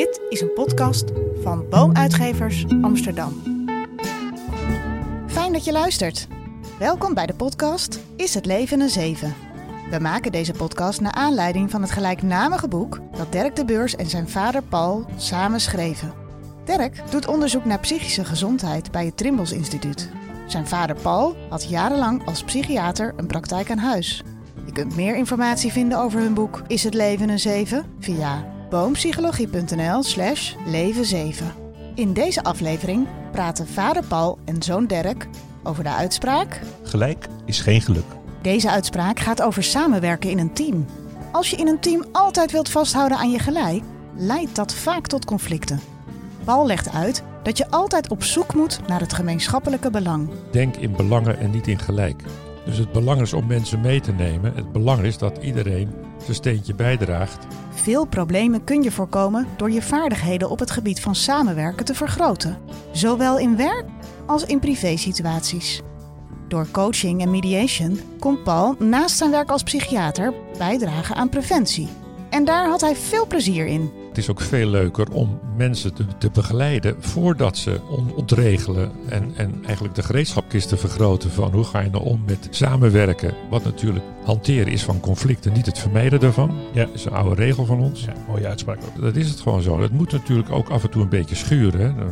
Dit is een podcast van Boomuitgevers Amsterdam. Fijn dat je luistert. Welkom bij de podcast Is het leven een zeven? We maken deze podcast naar aanleiding van het gelijknamige boek dat Dirk de Beurs en zijn vader Paul samen schreven. Dirk doet onderzoek naar psychische gezondheid bij het Trimbos Instituut. Zijn vader Paul had jarenlang als psychiater een praktijk aan huis. Je kunt meer informatie vinden over hun boek Is het leven een zeven via boompsychologie.nl slash leven 7. In deze aflevering praten vader Paul en zoon Dirk over de uitspraak... Gelijk is geen geluk. Deze uitspraak gaat over samenwerken in een team. Als je in een team altijd wilt vasthouden aan je gelijk, leidt dat vaak tot conflicten. Paul legt uit dat je altijd op zoek moet naar het gemeenschappelijke belang. Denk in belangen en niet in gelijk. Dus het belang is om mensen mee te nemen. Het belang is dat iedereen zijn steentje bijdraagt. Veel problemen kun je voorkomen door je vaardigheden op het gebied van samenwerken te vergroten, zowel in werk als in privésituaties. Door coaching en mediation kon Paul naast zijn werk als psychiater bijdragen aan preventie. En daar had hij veel plezier in. Is ook veel leuker om mensen te, te begeleiden voordat ze on- ontregelen. En, en eigenlijk de gereedschapkist te vergroten van hoe ga je nou om met samenwerken. Wat natuurlijk hanteren is van conflicten, niet het vermijden daarvan. Ja. Dat is een oude regel van ons. Ja, mooie uitspraak ook. Dat is het gewoon zo. Het moet natuurlijk ook af en toe een beetje schuren. Hè.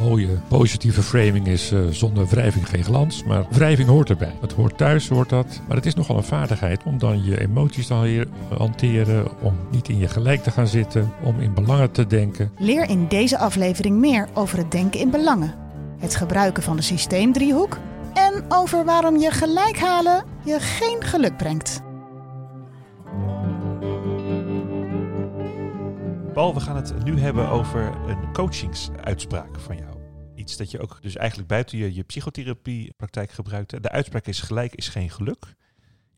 Mooie positieve framing is eh, zonder wrijving geen glans. Maar wrijving hoort erbij. Het hoort thuis, hoort dat. Maar het is nogal een vaardigheid om dan je emoties te hanteren. Om niet in je gelijk te gaan zitten. Om in belangen te denken. Leer in deze aflevering meer over het denken in belangen, het gebruiken van de systeemdriehoek en over waarom je gelijk halen je geen geluk brengt. Paul, we gaan het nu hebben over een coachingsuitspraak van jou. Iets dat je ook dus eigenlijk buiten je, je psychotherapiepraktijk gebruikt. De uitspraak is gelijk is geen geluk.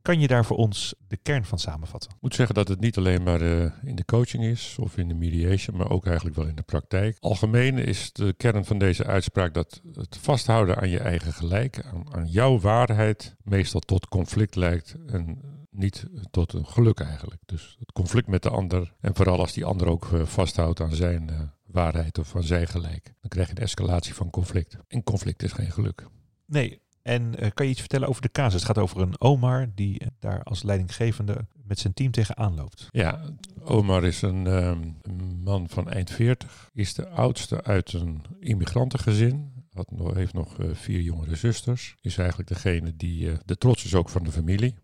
Kan je daar voor ons de kern van samenvatten? Ik moet zeggen dat het niet alleen maar eh, in de coaching is of in de mediation, maar ook eigenlijk wel in de praktijk. Algemeen is de kern van deze uitspraak dat het vasthouden aan je eigen gelijk, aan, aan jouw waarheid, meestal tot conflict leidt en niet tot een geluk eigenlijk. Dus het conflict met de ander en vooral als die ander ook eh, vasthoudt aan zijn eh, waarheid of aan zijn gelijk, dan krijg je een escalatie van conflict. En conflict is geen geluk. Nee. En eh, kan je iets vertellen over de casus? Het gaat over een Omar die eh, daar als leidinggevende met zijn team tegenaan loopt. Ja, Omar is een, ehm, een man van eind 40. Is de oudste uit een immigrantengezin. Had heeft nog eh, vier jongere zusters. Is eigenlijk degene die eh, de trots is ook van de familie.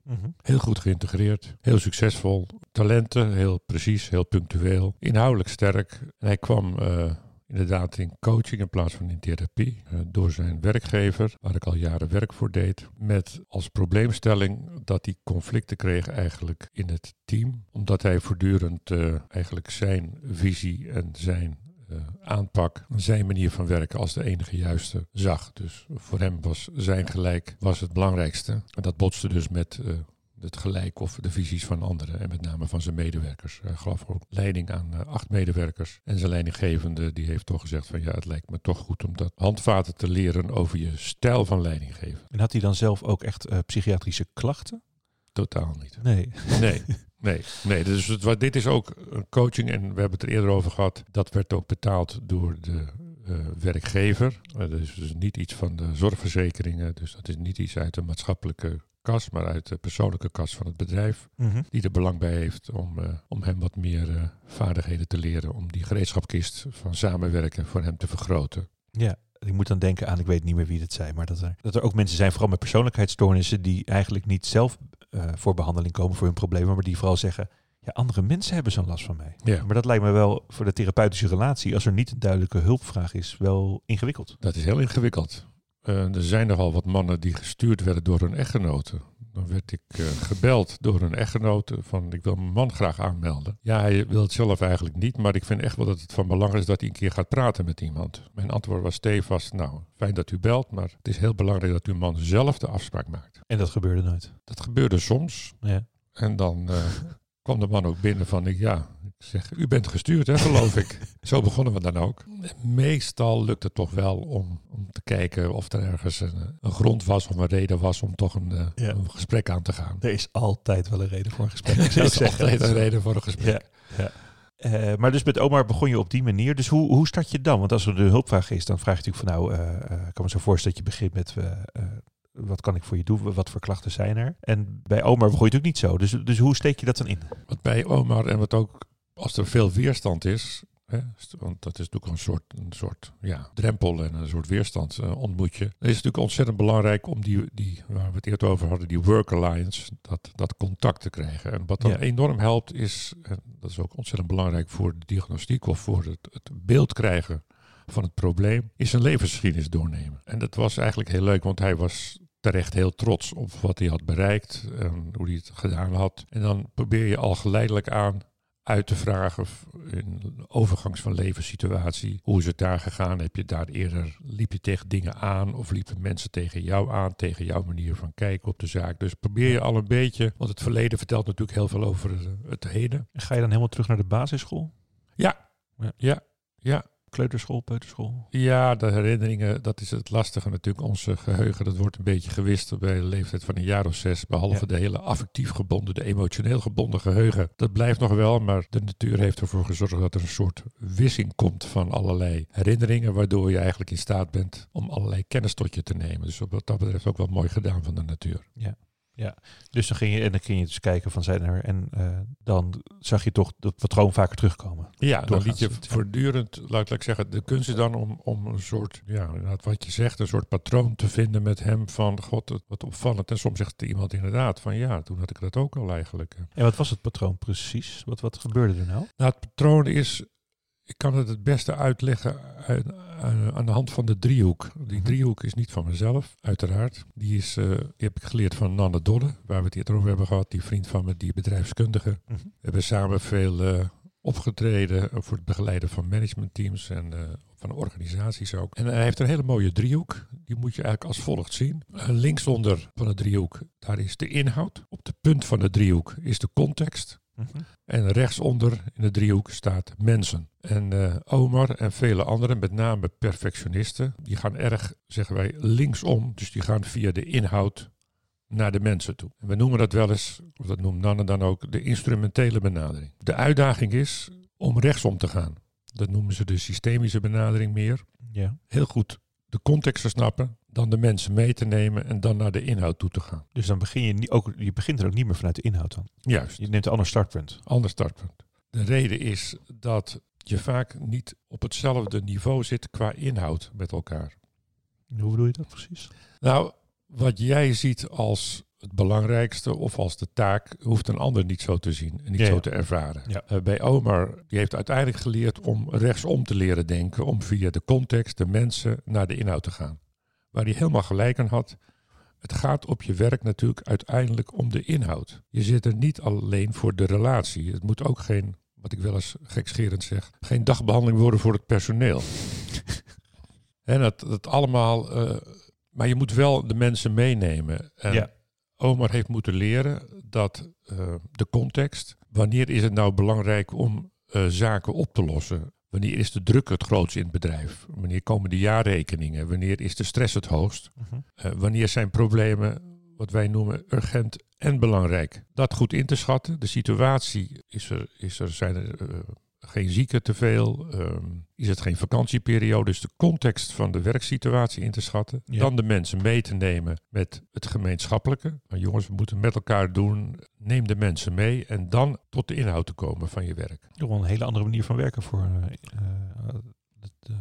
Heel goed geïntegreerd, heel succesvol. Talenten, heel precies, heel punctueel. Inhoudelijk sterk. En hij kwam eh, inderdaad in coaching in plaats van in therapie. door zijn werkgever, waar ik al jaren werk voor deed. Met als probleemstelling dat hij conflicten kreeg eigenlijk in het team. Omdat hij voortdurend eigenlijk zijn visie en zijn aanpak, zijn manier van werken als de enige juiste zag. Dus voor hem was zijn gelijk was het belangrijkste. En dat botste dus met eh, het gelijk of de visies van anderen en met name van zijn medewerkers. Hij gaf ook leiding aan eh, acht medewerkers. En zijn leidinggevende die heeft toch gezegd van ja, het lijkt me toch goed om dat handvaten te leren over je stijl van leiding geven. En had hij dan zelf ook echt eh, psychiatrische klachten? Totaal niet. Nee. Nee, nee, nee. Dus het, dit is ook een coaching en we hebben het er eerder over gehad. Dat werd ook betaald door de eh, werkgever. Eh, dat is dus niet iets van de zorgverzekeringen. Dus dat is niet iets uit de maatschappelijke kas, maar uit de persoonlijke kas van het bedrijf. Die er belang bij heeft om, eh, om hem wat meer vaardigheden te leren. Om die gereedschapkist van samenwerken voor hem te vergroten. Ja, ik moet dan denken aan, ik weet niet meer wie het zei, maar dat er, dat er ook mensen zijn, vooral met persoonlijkheidsstoornissen, die eigenlijk niet zelf voor behandeling komen voor hun problemen, maar die vooral zeggen, ja, andere mensen hebben zo'n last van mij. Ja. Maar dat lijkt me wel voor de therapeutische relatie, als er niet een duidelijke hulpvraag is, wel ingewikkeld. Dat is heel ingewikkeld. Eh, er zijn nogal wat mannen die gestuurd werden door hun echtgenoten. Dan werd ik eh, gebeld door een echtgenote van ik wil mijn man graag aanmelden. Ja, hij wil het zelf eigenlijk niet, maar ik vind echt wel dat het van belang is dat hij een keer gaat praten met iemand. Mijn antwoord was stevast, nou, fijn dat u belt, maar het is heel belangrijk dat uw man zelf de afspraak maakt. En dat gebeurde nooit. Dat gebeurde soms Ja. en dan eh, kwam de man ook binnen van ik ja, ik zeg, u bent gestuurd hè, geloof ik. Zo begonnen we dan ook. Meestal lukt het toch wel om, om te kijken of er ergens een, een grond was of een reden was om toch een, eh, Ja. een gesprek aan te gaan. Er is altijd wel een reden voor een gesprek. Er is zeggen. altijd een reden voor een gesprek. Ja, ja. Eh, maar dus met Omar begon je op die manier. Dus hoe, hoe start je dan? Want als er de hulpvraag is, dan vraag je natuurlijk van nou, eh, ik kan me zo voorstellen dat je begint met wat kan ik voor je doen? Wat voor klachten zijn er? En bij Omar begon je natuurlijk niet zo. Dus, dus hoe steek je dat dan in? Wat bij Omar en wat ook als er veel weerstand is, hè, want dat is natuurlijk een soort, een soort ja, drempel en een soort weerstand eh, ontmoet je. Dan is het natuurlijk ontzettend belangrijk om die, die, waar we het eerder over hadden, die work alliance, dat, dat contact te krijgen. En wat dan Ja. enorm helpt is, en dat is ook ontzettend belangrijk voor de diagnostiek of voor het, het beeld krijgen van het probleem, is een levensgeschiedenis doornemen. En dat was eigenlijk heel leuk, want hij was terecht heel trots op wat hij had bereikt en hoe hij het gedaan had. En dan probeer je al geleidelijk aan uit te vragen in overgangs van levenssituatie. Hoe is het daar gegaan? Heb je daar eerder, liep je tegen dingen aan of liepen mensen tegen jou aan, tegen jouw manier van kijken op de zaak? Dus probeer je al een beetje, want het verleden vertelt natuurlijk heel veel over het- het heden. En ga je dan helemaal terug naar de basisschool? Ja, Ja. ja, ja. Kleuterschool, peuterschool? Ja, de herinneringen, dat is het lastige natuurlijk. Onze geheugen, dat wordt een beetje gewist bij de leeftijd van een jaar of zes. Behalve Ja. de hele affectief gebonden, de emotioneel gebonden geheugen. Dat blijft nog wel, maar de natuur heeft ervoor gezorgd dat er een soort wissing komt van allerlei herinneringen. Waardoor je eigenlijk in staat bent om allerlei kennis tot je te nemen. Dus wat dat betreft ook wel mooi gedaan van de natuur. Dus dan ging je en dan ging je dus kijken van zijn er en eh, dan zag je toch dat patroon vaker terugkomen. Ja, dan liet je voortdurend, laat ik zeggen, de kunst is dan om, om een soort, ja, wat je zegt, een soort patroon te vinden met hem van, god, wat opvallend. En soms zegt iemand inderdaad van, ja, toen had ik dat ook al eigenlijk. En wat was het patroon precies? Wat, wat gebeurde er nou? Nou, het patroon is, ik kan het het beste uitleggen aan, aan- de hand van de driehoek. Die Mhm. driehoek is niet van mezelf, uiteraard. Die, is, eh, die heb ik geleerd van Nanne Dodde, waar we het eerder over hebben gehad. Die vriend van me, die bedrijfskundige. Mhm. We hebben samen veel eh, opgetreden voor het begeleiden van managementteams en eh, van organisaties ook. En hij heeft een hele mooie driehoek. Die moet je eigenlijk als volgt zien. Eh, linksonder van de driehoek, daar is de inhoud. Op de punt van de driehoek is de context. Mhm. En rechtsonder in de driehoek staat mensen. En eh, Omar en vele anderen, met name perfectionisten, die gaan erg, zeggen wij, linksom. Dus die gaan via de inhoud naar de mensen toe. En we noemen dat wel eens, of dat noemt Nanne dan ook, de instrumentele benadering. De uitdaging is om rechtsom te gaan. Dat noemen ze de systemische benadering meer. Ja. Heel goed de context te snappen, dan de mensen mee te nemen en dan naar de inhoud toe te gaan. Dus dan begin je niet, ook, je begint er ook niet meer vanuit de inhoud dan. Juist. Je neemt een ander startpunt. ander startpunt. De reden is dat je vaak niet op hetzelfde niveau zit qua inhoud met elkaar. Hoe bedoel je dat precies? Nou, wat jij ziet als het belangrijkste of als de taak, hoeft een ander niet zo te zien en niet Ja, zo te ervaren. Ja. Eh, bij Omar, die heeft uiteindelijk geleerd om rechtsom te leren denken, om via de context, de mensen, naar de inhoud te gaan. Waar hij helemaal gelijk aan had. Het gaat op je werk natuurlijk uiteindelijk om de inhoud. Je zit er niet alleen voor de relatie. Het moet ook geen, wat ik wel eens gekscherend zeg, geen dagbehandeling worden voor het personeel. en dat, dat allemaal, eh, maar je moet wel de mensen meenemen. En Ja. Omar heeft moeten leren dat eh, de context, wanneer is het nou belangrijk om eh, zaken op te lossen? Wanneer is de druk het grootst in het bedrijf? Wanneer komen de jaarrekeningen? Wanneer is de stress het hoogst? Mhm. Eh, wanneer zijn problemen wat wij noemen urgent en belangrijk? Dat goed in te schatten. De situatie is er, is er zijn er eh, geen zieken te veel. ehm, is het geen vakantieperiode? Dus de context van de werksituatie in te schatten. Ja. Dan de mensen mee te nemen met het gemeenschappelijke. Maar jongens, we moeten met elkaar doen. Neem de mensen mee en dan tot de inhoud te komen van je werk. Toch een hele andere manier van werken voor dat, eh,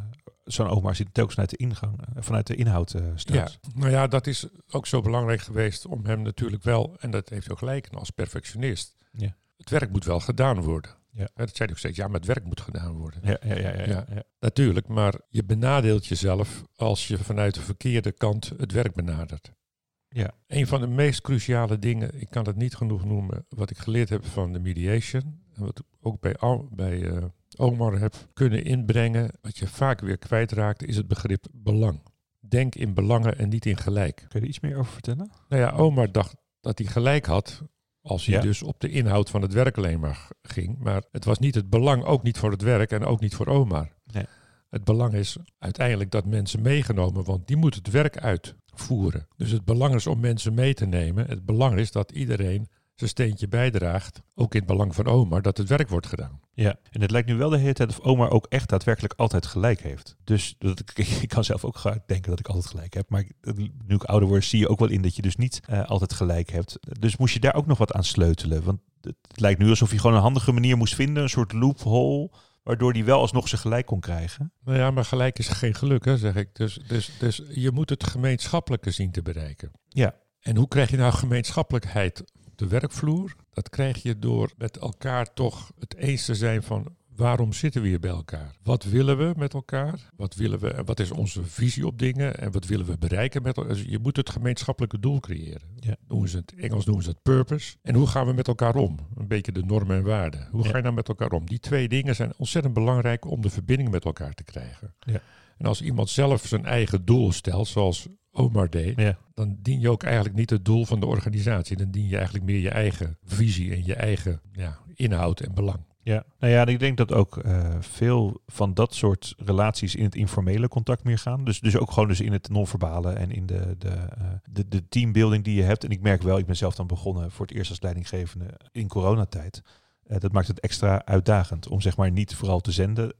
zo'n Omar zit telkens vanuit de ingang, vanuit de inhoud Ja, staat. nou ja, dat is ook zo belangrijk geweest om hem natuurlijk wel, en dat heeft ook gelijk als perfectionist. Ja. Het werk moet wel gedaan worden. Ja. Dat zei ook steeds, ja, maar het werk moet gedaan worden. Ja, ja, ja, ja, ja. Natuurlijk, maar je benadeelt jezelf als je vanuit de verkeerde kant het werk benadert. Ja. Een van de meest cruciale dingen, ik kan het niet genoeg noemen, wat ik geleerd heb van de mediation, en wat ik ook bij, bij eh, Omar heb kunnen inbrengen, wat je vaak weer kwijtraakt, is het begrip belang. Denk in belangen en niet in gelijk. Kun je er iets meer over vertellen? Nou ja, Omar dacht dat hij gelijk had. Als hij Ja. dus op de inhoud van het werk alleen maar ging. Maar het was niet het belang, ook niet voor het werk en ook niet voor Omar. Nee. Het belang is uiteindelijk dat mensen meegenomen, want die moeten het werk uitvoeren. Dus het belang is om mensen mee te nemen. Het belang is dat iedereen zijn steentje bijdraagt, ook in het belang van oma, dat het werk wordt gedaan. Ja, en het lijkt nu wel de hele tijd of oma ook echt daadwerkelijk altijd gelijk heeft. Dus dat ik, ik kan zelf ook graag denken dat ik altijd gelijk heb. Maar nu ik ouder word, zie je ook wel in dat je dus niet eh, altijd gelijk hebt. Dus moest je daar ook nog wat aan sleutelen? Want het lijkt nu alsof je gewoon een handige manier moest vinden, een soort loophole waardoor hij wel alsnog zijn gelijk kon krijgen. Nou ja, maar gelijk is geen geluk, hè, zeg ik. Dus, dus, dus je moet het gemeenschappelijke zien te bereiken. Ja. En hoe krijg je nou gemeenschappelijkheid de werkvloer? Dat krijg je door met elkaar toch het eens te zijn van waarom zitten we hier bij elkaar? Wat willen we met elkaar? Wat willen we wat is onze visie op dingen en wat willen we bereiken met elkaar? Dus je moet het gemeenschappelijke doel creëren. Ja. Noemen ze het Engels noemen ze het purpose. En hoe gaan we met elkaar om? Een beetje de normen en waarden. Hoe Ja. ga je nou met elkaar om? Die twee dingen zijn ontzettend belangrijk om de verbinding met elkaar te krijgen. Ja. En als iemand zelf zijn eigen doel stelt, zoals Omar deed, Ja. dan dien je ook eigenlijk niet het doel van de organisatie. Dan dien je eigenlijk meer je eigen visie en je eigen ja, inhoud en belang. Ja, nou ja, ik denk dat ook eh, veel van dat soort relaties in het informele contact meer gaan. Dus, dus ook gewoon dus in het non-verbale en in de, de, eh, de, de teambuilding die je hebt. En ik merk wel, ik ben zelf dan begonnen voor het eerst als leidinggevende in coronatijd. Eh, dat maakt het extra uitdagend om zeg maar niet vooral te zenden,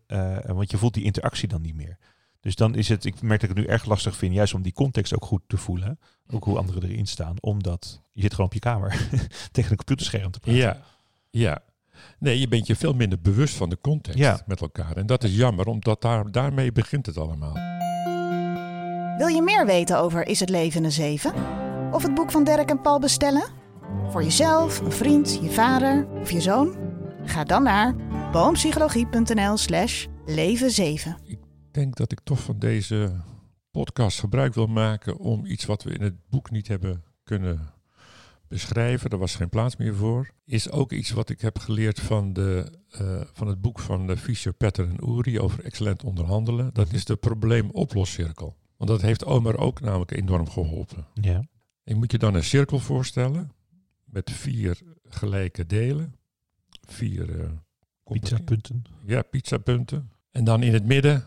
want je voelt die interactie dan niet meer. Dus dan is het, ik merk dat ik het nu erg lastig vind, juist om die context ook goed te voelen. Ook hoe anderen erin staan, omdat je zit gewoon op je kamer tegen een computerscherm te praten. Ja, ja. Nee, je bent je veel minder bewust van de context Ja. met elkaar. En dat is jammer, omdat daar, daarmee begint het allemaal. Wil je meer weten over Is het leven een zeven? Of het boek van Dirk en Paul bestellen? Voor jezelf, een vriend, je vader of je zoon? Ga dan naar boompsychologie.nl slash leven 7. Ik denk dat ik toch van deze podcast gebruik wil maken om iets wat we in het boek niet hebben kunnen beschrijven. Er was geen plaats meer voor. Is ook iets wat ik heb geleerd van, de, eh, van het boek van de Fischer, Petter en Uri over excellent onderhandelen. Dat is de probleemoploscirkel. Want dat heeft Omar ook namelijk enorm geholpen. Ja. Je moet je dan een cirkel voorstellen met vier gelijke delen. Vier eh, Pizzapunten. ja, pizzapunten. En dan in het midden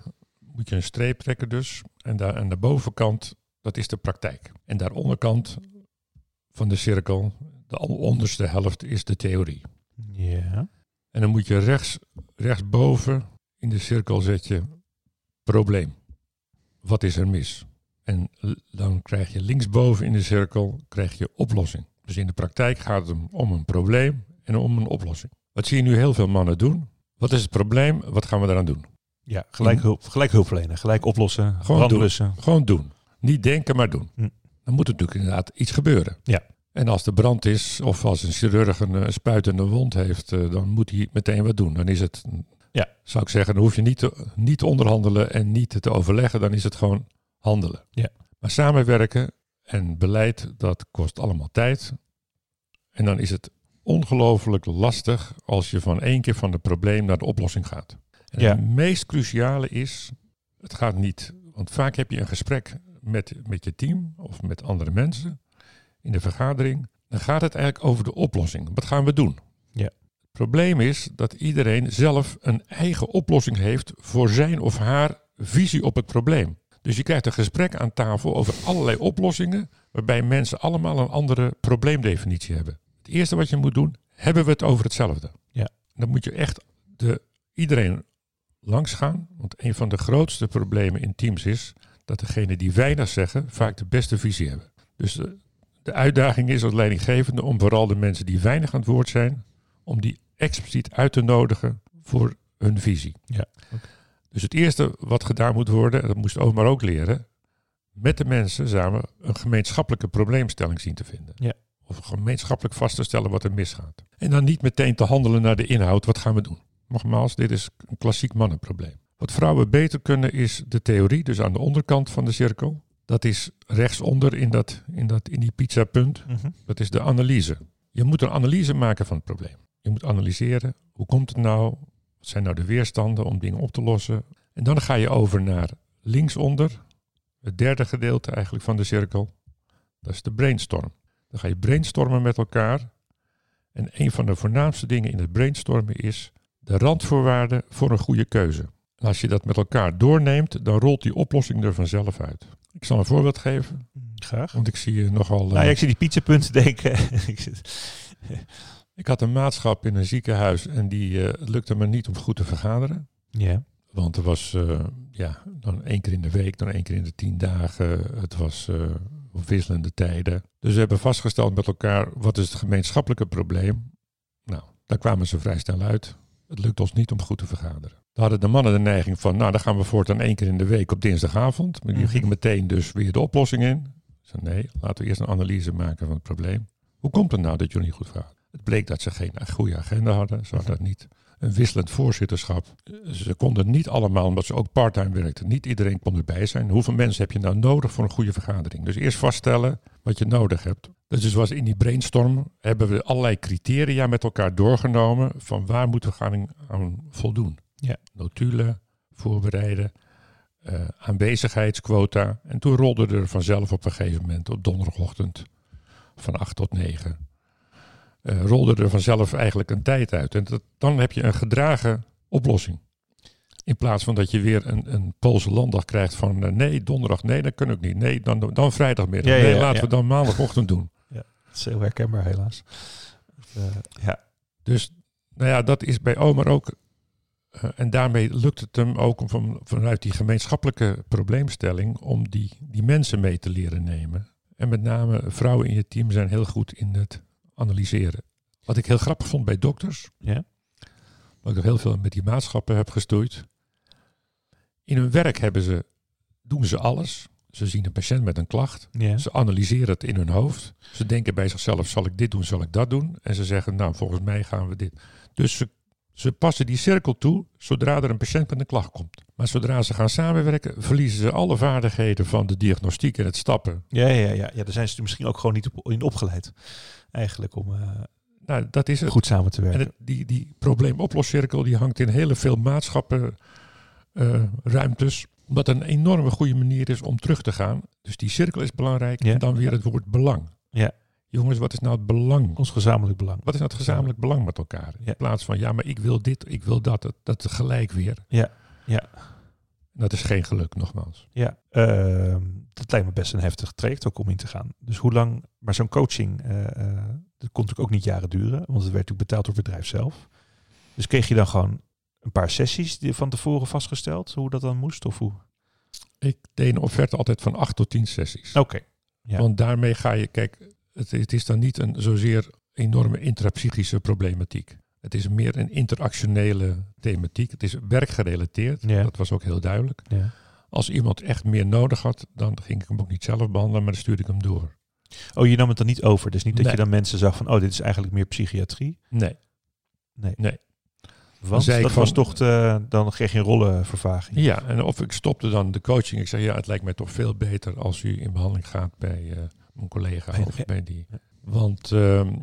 moet je een streep trekken dus. En daar aan de bovenkant, dat is de praktijk. En daar onderkant van de cirkel, de onderste helft, is de theorie. Ja. En dan moet je rechts, rechtsboven in de cirkel zet je probleem. Wat is er mis? En dan krijg je linksboven in de cirkel krijg je oplossing. Dus in de praktijk gaat het om, om een probleem en om een oplossing. Wat zie je nu heel veel mannen doen? Wat is het probleem? Wat gaan we eraan doen? Ja, gelijk hulp, gelijk hulp verlenen, gelijk oplossen, Gewoon brandblussen. Gewoon doen. Niet denken, maar doen. Hm. Dan moet er natuurlijk inderdaad iets gebeuren. Ja. En als er brand is, of als een chirurg een, eh, spuitende wond heeft, eh, dan moet hij meteen wat doen. Dan is het, Ja. zou ik zeggen, dan hoef je niet te, niet te onderhandelen en niet te overleggen. Dan is het gewoon handelen. Ja. Maar samenwerken en beleid, dat kost allemaal tijd. En dan is het ongelooflijk lastig als je van één keer van het probleem naar de oplossing gaat. En Ja. het meest cruciale is, het gaat niet, want vaak heb je een gesprek met, met je team of met andere mensen in de vergadering. Dan gaat het eigenlijk over de oplossing. Wat gaan we doen? Ja. Het probleem is dat iedereen zelf een eigen oplossing heeft voor zijn of haar visie op het probleem. Dus je krijgt een gesprek aan tafel over allerlei oplossingen, waarbij mensen allemaal een andere probleemdefinitie hebben. Het eerste wat je moet doen, hebben we het over hetzelfde? Ja. Dan moet je echt de, iedereen langs gaan, want een van de grootste problemen in teams is dat degenen die weinig zeggen vaak de beste visie hebben. Dus de, de uitdaging is als leidinggevende om vooral de mensen die weinig aan het woord zijn, om die expliciet uit te nodigen voor hun visie. Ja, Dus het eerste wat gedaan moet worden, en dat moest Omar ook leren, met de mensen samen een gemeenschappelijke probleemstelling zien te vinden. Ja. Of gemeenschappelijk vast te stellen wat er misgaat. En dan niet meteen te handelen naar de inhoud, wat gaan we doen? Nogmaals, dit is een klassiek mannenprobleem. Wat vrouwen beter kunnen is de theorie, dus aan de onderkant van de cirkel. Dat is rechtsonder in, dat, in, dat, in die pizzapunt. Mhm. Dat is de analyse. Je moet een analyse maken van het probleem. Je moet analyseren, hoe komt het nou? Wat zijn nou de weerstanden om dingen op te lossen? En dan ga je over naar linksonder, het derde gedeelte eigenlijk van de cirkel. Dat is de brainstorm. Dan ga je brainstormen met elkaar. En een van de voornaamste dingen in het brainstormen is de randvoorwaarden voor een goede keuze. En als je dat met elkaar doorneemt, dan rolt die oplossing er vanzelf uit. Ik zal een voorbeeld geven, Graag. want ik zie je nogal... eh, Nou ja, ik zie die pizzapunten denken. Ik had een maatschap in een ziekenhuis en die eh, lukte me niet om goed te vergaderen. Ja. Want er was eh, ja, dan één keer in de week, dan één keer in de tien dagen. Het was eh, wisselende tijden. Dus we hebben vastgesteld met elkaar, wat is het gemeenschappelijke probleem? Nou, daar kwamen ze vrij snel uit. Het lukt ons niet om goed te vergaderen. Dan hadden de mannen de neiging van, nou dan gaan we voortaan één keer in de week op dinsdagavond. Maar die Mhm. gingen meteen dus weer de oplossing in. Zei, nee, laten we eerst een analyse maken van het probleem. Hoe komt het nou dat jullie niet goed vergaderen? Het bleek dat ze geen goede agenda hadden. Ze hadden niet een wisselend voorzitterschap. Ze konden niet allemaal, omdat ze ook parttime werkten, niet iedereen kon erbij zijn. Hoeveel mensen heb je nou nodig voor een goede vergadering? Dus eerst vaststellen wat je nodig hebt. Dus was in die brainstorm hebben we allerlei criteria met elkaar doorgenomen van waar moeten we gaan aan voldoen. Ja. Notulen, voorbereiden, eh, aanwezigheidsquota. En toen rolde er vanzelf op een gegeven moment op donderdagochtend van 8 tot 9 eh, rolde er vanzelf eigenlijk een tijd uit. En dat, dan heb je een gedragen oplossing. In plaats van dat je weer een, een Poolse landdag krijgt van eh, nee, donderdag, nee, dat kan ook niet. Nee, dan, dan vrijdagmiddag. Ja, ja, nee, ja, laten ja. we dan maandagochtend doen. Dat is heel herkenbaar helaas. Eh, ja. Dus nou ja, dat is bij Omer ook. en daarmee lukt het hem ook om van, vanuit die gemeenschappelijke probleemstelling om die, die mensen mee te leren nemen. En met name vrouwen in je team zijn heel goed in het analyseren. Wat ik heel grappig vond bij dokters, Ja. wat ik nog heel veel met die maatschappen heb gestoeid. In hun werk hebben ze, doen ze alles. Ze zien een patiënt met een klacht. Ja. Ze analyseren het in hun hoofd. Ze denken bij zichzelf, zal ik dit doen, zal ik dat doen? En ze zeggen, nou, volgens mij gaan we dit. Dus ze, ze passen die cirkel toe zodra er een patiënt met een klacht komt. Maar zodra ze gaan samenwerken, verliezen ze alle vaardigheden van de diagnostiek en het stappen. Ja, ja, ja, ja, daar zijn ze misschien ook gewoon niet op, in opgeleid. Eigenlijk om eh, Nou, dat is het. goed samen te En werken. het, die, die probleemoploscirkel die hangt in hele veel maatschappen eh, ruimtes. Het een enorme goede manier is om terug te gaan. Dus die cirkel is belangrijk. Ja. En dan weer het woord belang. Ja. Jongens, wat is nou het belang? Ons gezamenlijk belang. Wat is nou het gezamenlijk belang met elkaar? Ja. In plaats van, ja, maar ik wil dit, ik wil dat. Dat, dat gelijk weer. Ja, ja. Dat is geen geluk, nogmaals. Ja, ehm, dat lijkt me best een heftig traject ook om in te gaan. Dus hoe lang, maar zo'n coaching, eh, eh, dat kon natuurlijk ook niet jaren duren, want het werd natuurlijk betaald door het bedrijf zelf. Dus kreeg je dan gewoon een paar sessies die van tevoren vastgesteld, hoe dat dan moest? Of hoe? Ik deed een offerte altijd van acht tot tien sessies. Oké. Ja. Want daarmee ga je, kijk, het, het is dan niet een zozeer enorme intrapsychische problematiek. Het is meer een interactionele thematiek. Het is werkgerelateerd. Ja. Dat was ook heel duidelijk. Ja. Als iemand echt meer nodig had, dan ging ik hem ook niet zelf behandelen, maar dan stuurde ik hem door. Oh, je nam het dan niet over. Dus niet dat Nee. je dan mensen zag van, oh, dit is eigenlijk meer psychiatrie. Nee. Nee. Nee. Want dat was toch, de, dan kreeg je een rollenvervaging. Ja, en of ik stopte dan de coaching. Ik zei, ja, het lijkt mij toch veel beter als u in behandeling gaat bij eh, mijn collega bij die. Want ehm,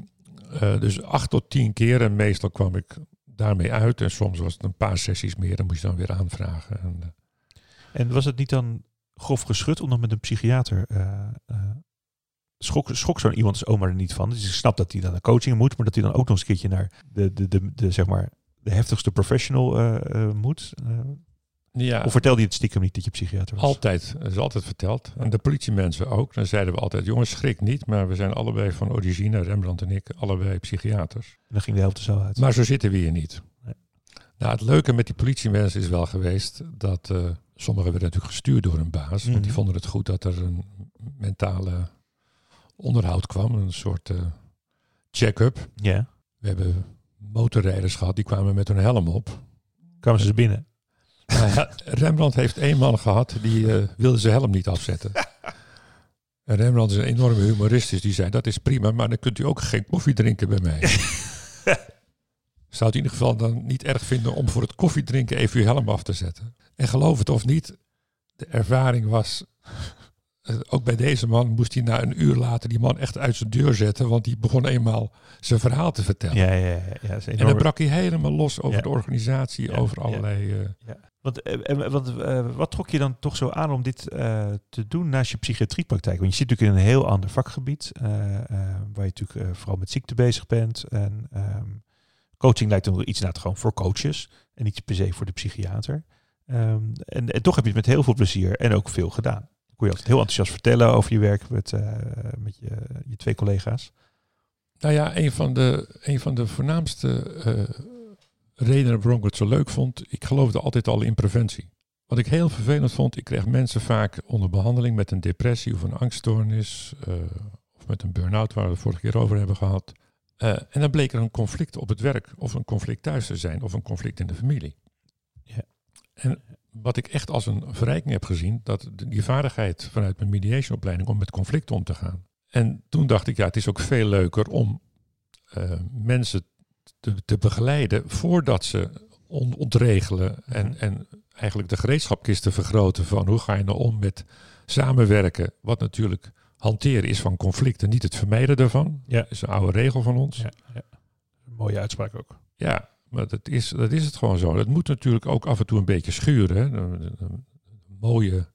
eh, dus acht tot tien keer en meestal kwam ik daarmee uit. En soms was het een paar sessies meer, dan moest je dan weer aanvragen. En, eh, En was het niet dan grof geschud om dan met een psychiater... eh, schok, schok zo'n iemand als oma er niet van. Dus ik snap dat hij dan naar coaching moet, maar dat hij dan ook nog eens een keertje naar de, de, de, de, zeg maar, de heftigste professional moet. Ja, Of vertelde je het stiekem niet dat je psychiater was? altijd. Dat is altijd verteld. En de politiemensen ook. Dan zeiden we altijd, jongens, schrik niet. Maar we zijn allebei van origine, Rembrandt en ik, allebei psychiaters. En dan ging de helft er zo uit. Maar zo zitten we hier niet. Nee. Nou, het leuke met die politiemensen is wel geweest dat eh, sommigen werden natuurlijk gestuurd door een baas. Want die Mhm. vonden het goed dat er een mentale onderhoud kwam. Een soort eh, check-up. ja, We hebben motorrijders gehad, die kwamen met hun helm op. kwamen ze binnen. Rembrandt heeft één man gehad, die eh, wilde zijn helm niet afzetten. En Rembrandt is een enorme humorist, dus die zei, dat is prima, maar dan kunt u ook geen koffie drinken bij mij. Zou het in ieder geval dan niet erg vinden om voor het koffiedrinken even uw helm af te zetten. En geloof het of niet, de ervaring was, eh, ook bij deze man moest hij na een uur later die man echt uit zijn deur zetten, want die begon eenmaal zijn verhaal te vertellen. Ja, ja, ja. En dan brak hij helemaal los over de organisatie, over allerlei... eh, Want, eh, eh, eh, wat trok je dan toch zo aan om dit te doen naast je psychiatriepraktijk? Want je zit natuurlijk in een heel ander vakgebied, waar je natuurlijk vooral met ziekte bezig bent. En ehm, coaching lijkt dan iets naar het gewoon voor coaches en niet per se voor de psychiater. Ehm, en, toch heb je het met heel veel plezier en ook veel gedaan. Kon je altijd heel enthousiast vertellen over je werk met, met je, je twee collega's. Nou ja, een van de, een van de voornaamste redenen waarom ik het zo leuk vond, ik geloofde altijd al in preventie. Wat ik heel vervelend vond, ik kreeg mensen vaak onder behandeling met een depressie of een angststoornis, uh, of met een burn-out waar we het vorige keer over hebben gehad. Uh, en dan bleek er een conflict op het werk, of een conflict thuis te zijn, of een conflict in de familie. Ja. En wat ik echt als een verrijking heb gezien, dat die vaardigheid vanuit mijn mediationopleiding om met conflicten om te gaan. En toen dacht ik, ja, het is ook veel leuker om uh, mensen te, te, begeleiden voordat ze on, ontregelen en, en eigenlijk de gereedschapkist te vergroten van hoe ga je nou om met samenwerken, wat natuurlijk hanteren is van conflicten, niet het vermijden daarvan. Ja. Dat is een oude regel van ons. Ja, ja. Mooie uitspraak ook. Ja, maar dat is, dat is het gewoon zo. Dat moet natuurlijk ook af en toe een beetje schuren. Hè. Een, mooie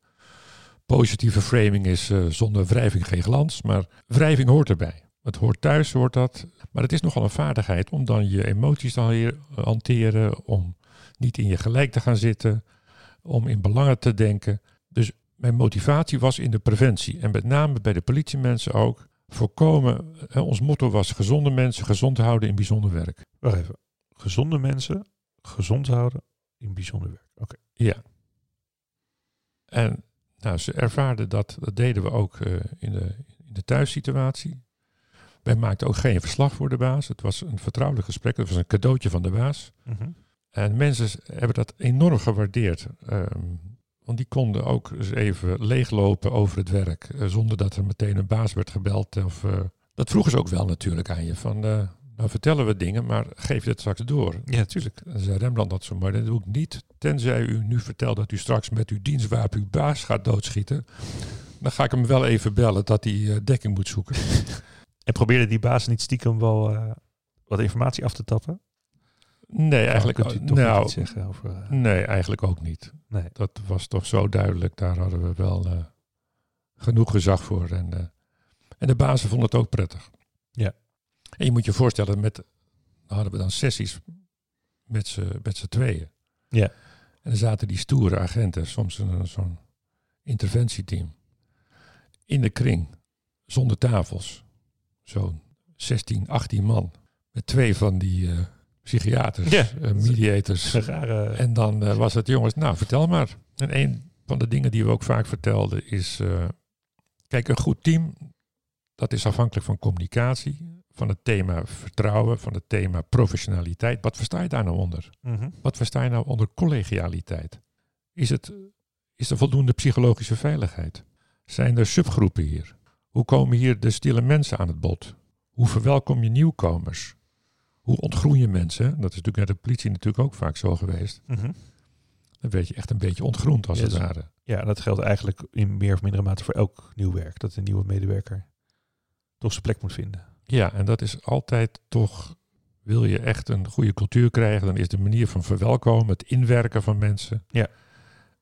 positieve framing is uh, zonder wrijving geen glans, maar wrijving hoort erbij. Het hoort thuis, hoort dat. Maar het is nogal een vaardigheid om dan je emoties te hanteren, om niet in je gelijk te gaan zitten, om in belangen te denken. Dus mijn motivatie was in de preventie. En met name bij de politiemensen ook. Voorkomen, hè, ons motto was gezonde mensen gezond houden in bijzonder werk. Wacht even. Gezonde mensen gezond houden in bijzonder werk. Oké. Ja. En nou, ze ervaarden dat, dat deden we ook uh, in, de, in de thuissituatie. Wij maakten ook geen verslag voor de baas. Het was een vertrouwelijk gesprek. Het was een cadeautje van de baas. Mm En mensen hebben dat enorm gewaardeerd. Um, want die konden ook eens even leeglopen over het werk. Uh, zonder dat er meteen een baas werd gebeld. Of, uh, dat vroegen ze ook wel natuurlijk aan je. Van, uh, nou vertellen we dingen, maar geef je het straks door. Ja, natuurlijk. En zei Rembrandt dat zo mooi. Dat doe ik niet. Tenzij u nu vertelt dat u straks met uw dienstwapen uw baas gaat doodschieten. Dan ga ik hem wel even bellen dat hij dekking moet zoeken. en probeerde die baas niet stiekem wel wat informatie af te tappen? Nee, eigenlijk ook nou, niet zeggen over. Uh... Nee, eigenlijk ook niet. Nee. Dat was toch zo duidelijk. Daar hadden we wel uh, genoeg gezag voor. En, en de bazen vonden het ook prettig. Ja. En je moet je voorstellen, met, dan hadden we dan sessies met z'n met tweeën. Ja. En er zaten die stoere agenten, soms zo'n interventieteam, in de kring, zonder tafels. Zo'n 16, 18 man. Met twee van die psychiaters, ja. uh, mediators. En dan uh, was het, jongens, nou vertel maar. En een van de dingen die we ook vaak vertelden is, kijk, een goed team, dat is afhankelijk van communicatie, van het thema vertrouwen, van het thema professionaliteit. Wat versta je daar nou onder? Mm -hmm. Wat versta je nou onder collegialiteit? Is, het, is er voldoende psychologische veiligheid? Zijn er subgroepen hier? Hoe komen hier de stille mensen aan het bod? Hoe verwelkom je nieuwkomers? hoe ontgroen je mensen? Dat is natuurlijk met de politie natuurlijk ook vaak zo geweest. Mm Dan werd je echt een beetje ontgroend als het ware. Ja, dat geldt eigenlijk in meer of mindere mate voor elk nieuw werk. Dat een nieuwe medewerker toch zijn plek moet vinden. Ja, en dat is altijd toch, wil je echt een goede cultuur krijgen, dan is de manier van verwelkomen, het inwerken van mensen. Ja.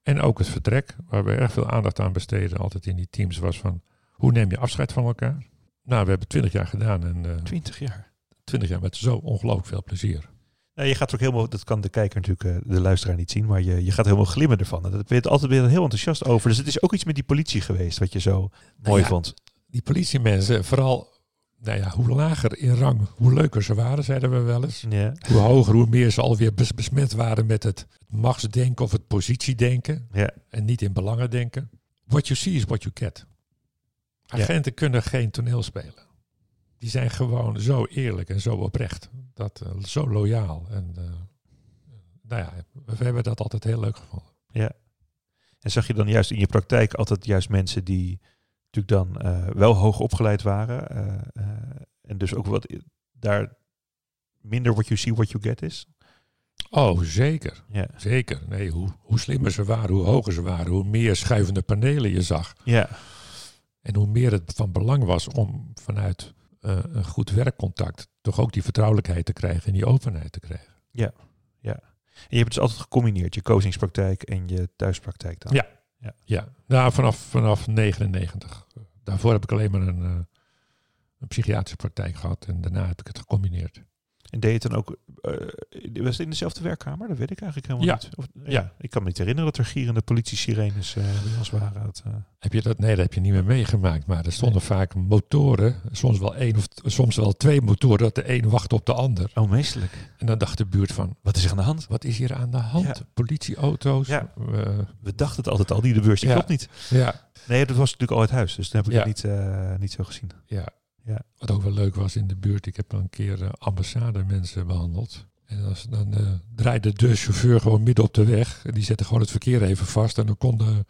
En ook het vertrek, waar we erg veel aandacht aan besteden, altijd in die teams, was van hoe neem je afscheid van elkaar? Nou, we hebben twintig jaar gedaan. En, uh, twintig jaar? 20 jaar met zo ongelooflijk veel plezier. Je gaat ook helemaal, dat kan de kijker natuurlijk, eh, de luisteraar niet zien, maar je, je gaat helemaal glimmen ervan. En dat weet altijd weer heel enthousiast over. Dus het is ook iets met die politie geweest wat je zo nou mooi vond. Die politiemensen, vooral, nou ja, hoe lager in rang, hoe leuker ze waren, zeiden we wel eens. Ja. Hoe hoger, hoe meer ze alweer besmet waren met het machtsdenken of het positiedenken. Ja. En niet in belangen denken. What you see is what you get. Agenten kunnen geen toneel spelen die zijn gewoon zo eerlijk en zo oprecht. Dat, uh, zo loyaal. En uh, nou ja, we hebben dat altijd heel leuk gevonden. Ja. En zag je dan juist in je praktijk altijd juist mensen die natuurlijk dan uh, wel hoog opgeleid waren. en dus ook wat daar minder what you see, what you get is? Oh, zeker. Ja. Zeker. Nee, hoe, hoe slimmer ze waren, hoe hoger ze waren, hoe meer schuivende panelen je zag. Ja. En hoe meer het van belang was om vanuit uh, een goed werkcontact toch ook die vertrouwelijkheid te krijgen en die openheid te krijgen. Ja, ja. En je hebt het dus altijd gecombineerd, je coachingspraktijk en je thuispraktijk dan? Ja, ja. ja. Nou, vanaf, vanaf 99. Daarvoor heb ik alleen maar een, uh, een psychiatrische praktijk gehad en daarna heb ik het gecombineerd. En deed je het dan ook, eh, was het in dezelfde werkkamer? Dat weet ik eigenlijk helemaal Ja. niet. Of, ja. Ja. ik kan me niet herinneren dat er gierende politie-sirenes eh bij ons waren. Dat, eh, Heb je dat? Nee, dat heb je niet meer meegemaakt. Maar er stonden vaak motoren, soms wel één of soms wel twee motoren, dat de een wacht op de ander. oh, meestelijk. En dan dacht de buurt van, Wat is er aan de hand? wat is hier aan de hand? Ja. Politieauto's. Ja. eh, We dachten het altijd al, die de beurs, die Ja. klopt niet. ja, Nee, dat was natuurlijk al het huis, dus dan heb ik het niet, eh, niet zo gezien. ja. Ja. Wat ook wel leuk was in de buurt, ik heb een keer eh, ambassade mensen behandeld. En als, dan eh, draaide de chauffeur gewoon midden op de weg. En die zette gewoon het verkeer even vast. En dan kon de,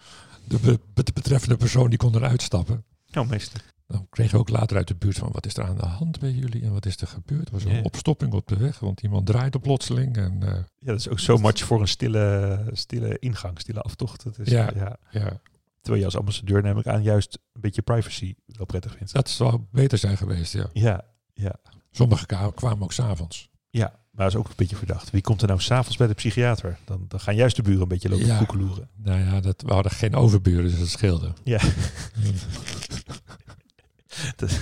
de be- be- betreffende persoon die kon eruit stappen. Oh, meestelijk. Dan kregen we ook later uit de buurt van wat is er aan de hand bij jullie en wat is er gebeurd. Er was een opstopping op de weg, want iemand draaide plotseling. En eh, Ja, dat is ook zo much voor een stille, stille ingang, stille aftocht. Dat is, Ja. ja. ja, Terwijl je als ambassadeur neem ik aan juist een beetje privacy wel prettig vindt. dat zou beter zijn geweest, ja. Ja, ja. Sommigen kwamen ook s'avonds. Ja, maar dat is ook een beetje verdacht. Wie komt er nou s'avonds bij de psychiater? Dan, dan gaan juist de buren een beetje lopen Ja. koekeloeren. Nou ja, dat, we hadden geen overburen, dus dat scheelde. Ja. Dat-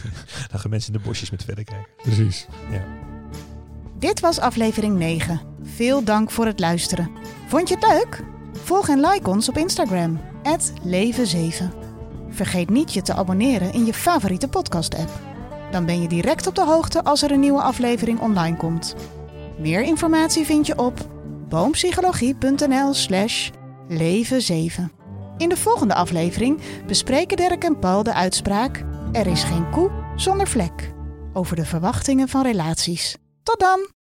dan gaan mensen in de bosjes met verder kijken. Precies. Dit was aflevering 9. Veel dank voor het luisteren. Vond je het leuk? Volg en like ons op Instagram, leven7. Vergeet niet je te abonneren in je favoriete podcast-app. Dan ben je direct op de hoogte als er een nieuwe aflevering online komt. Meer informatie vind je op boompsychologie.nl slash leven7. In de volgende aflevering bespreken Dirk en Paul de uitspraak... Er is geen koe zonder vlek. Over de verwachtingen van relaties. Tot dan!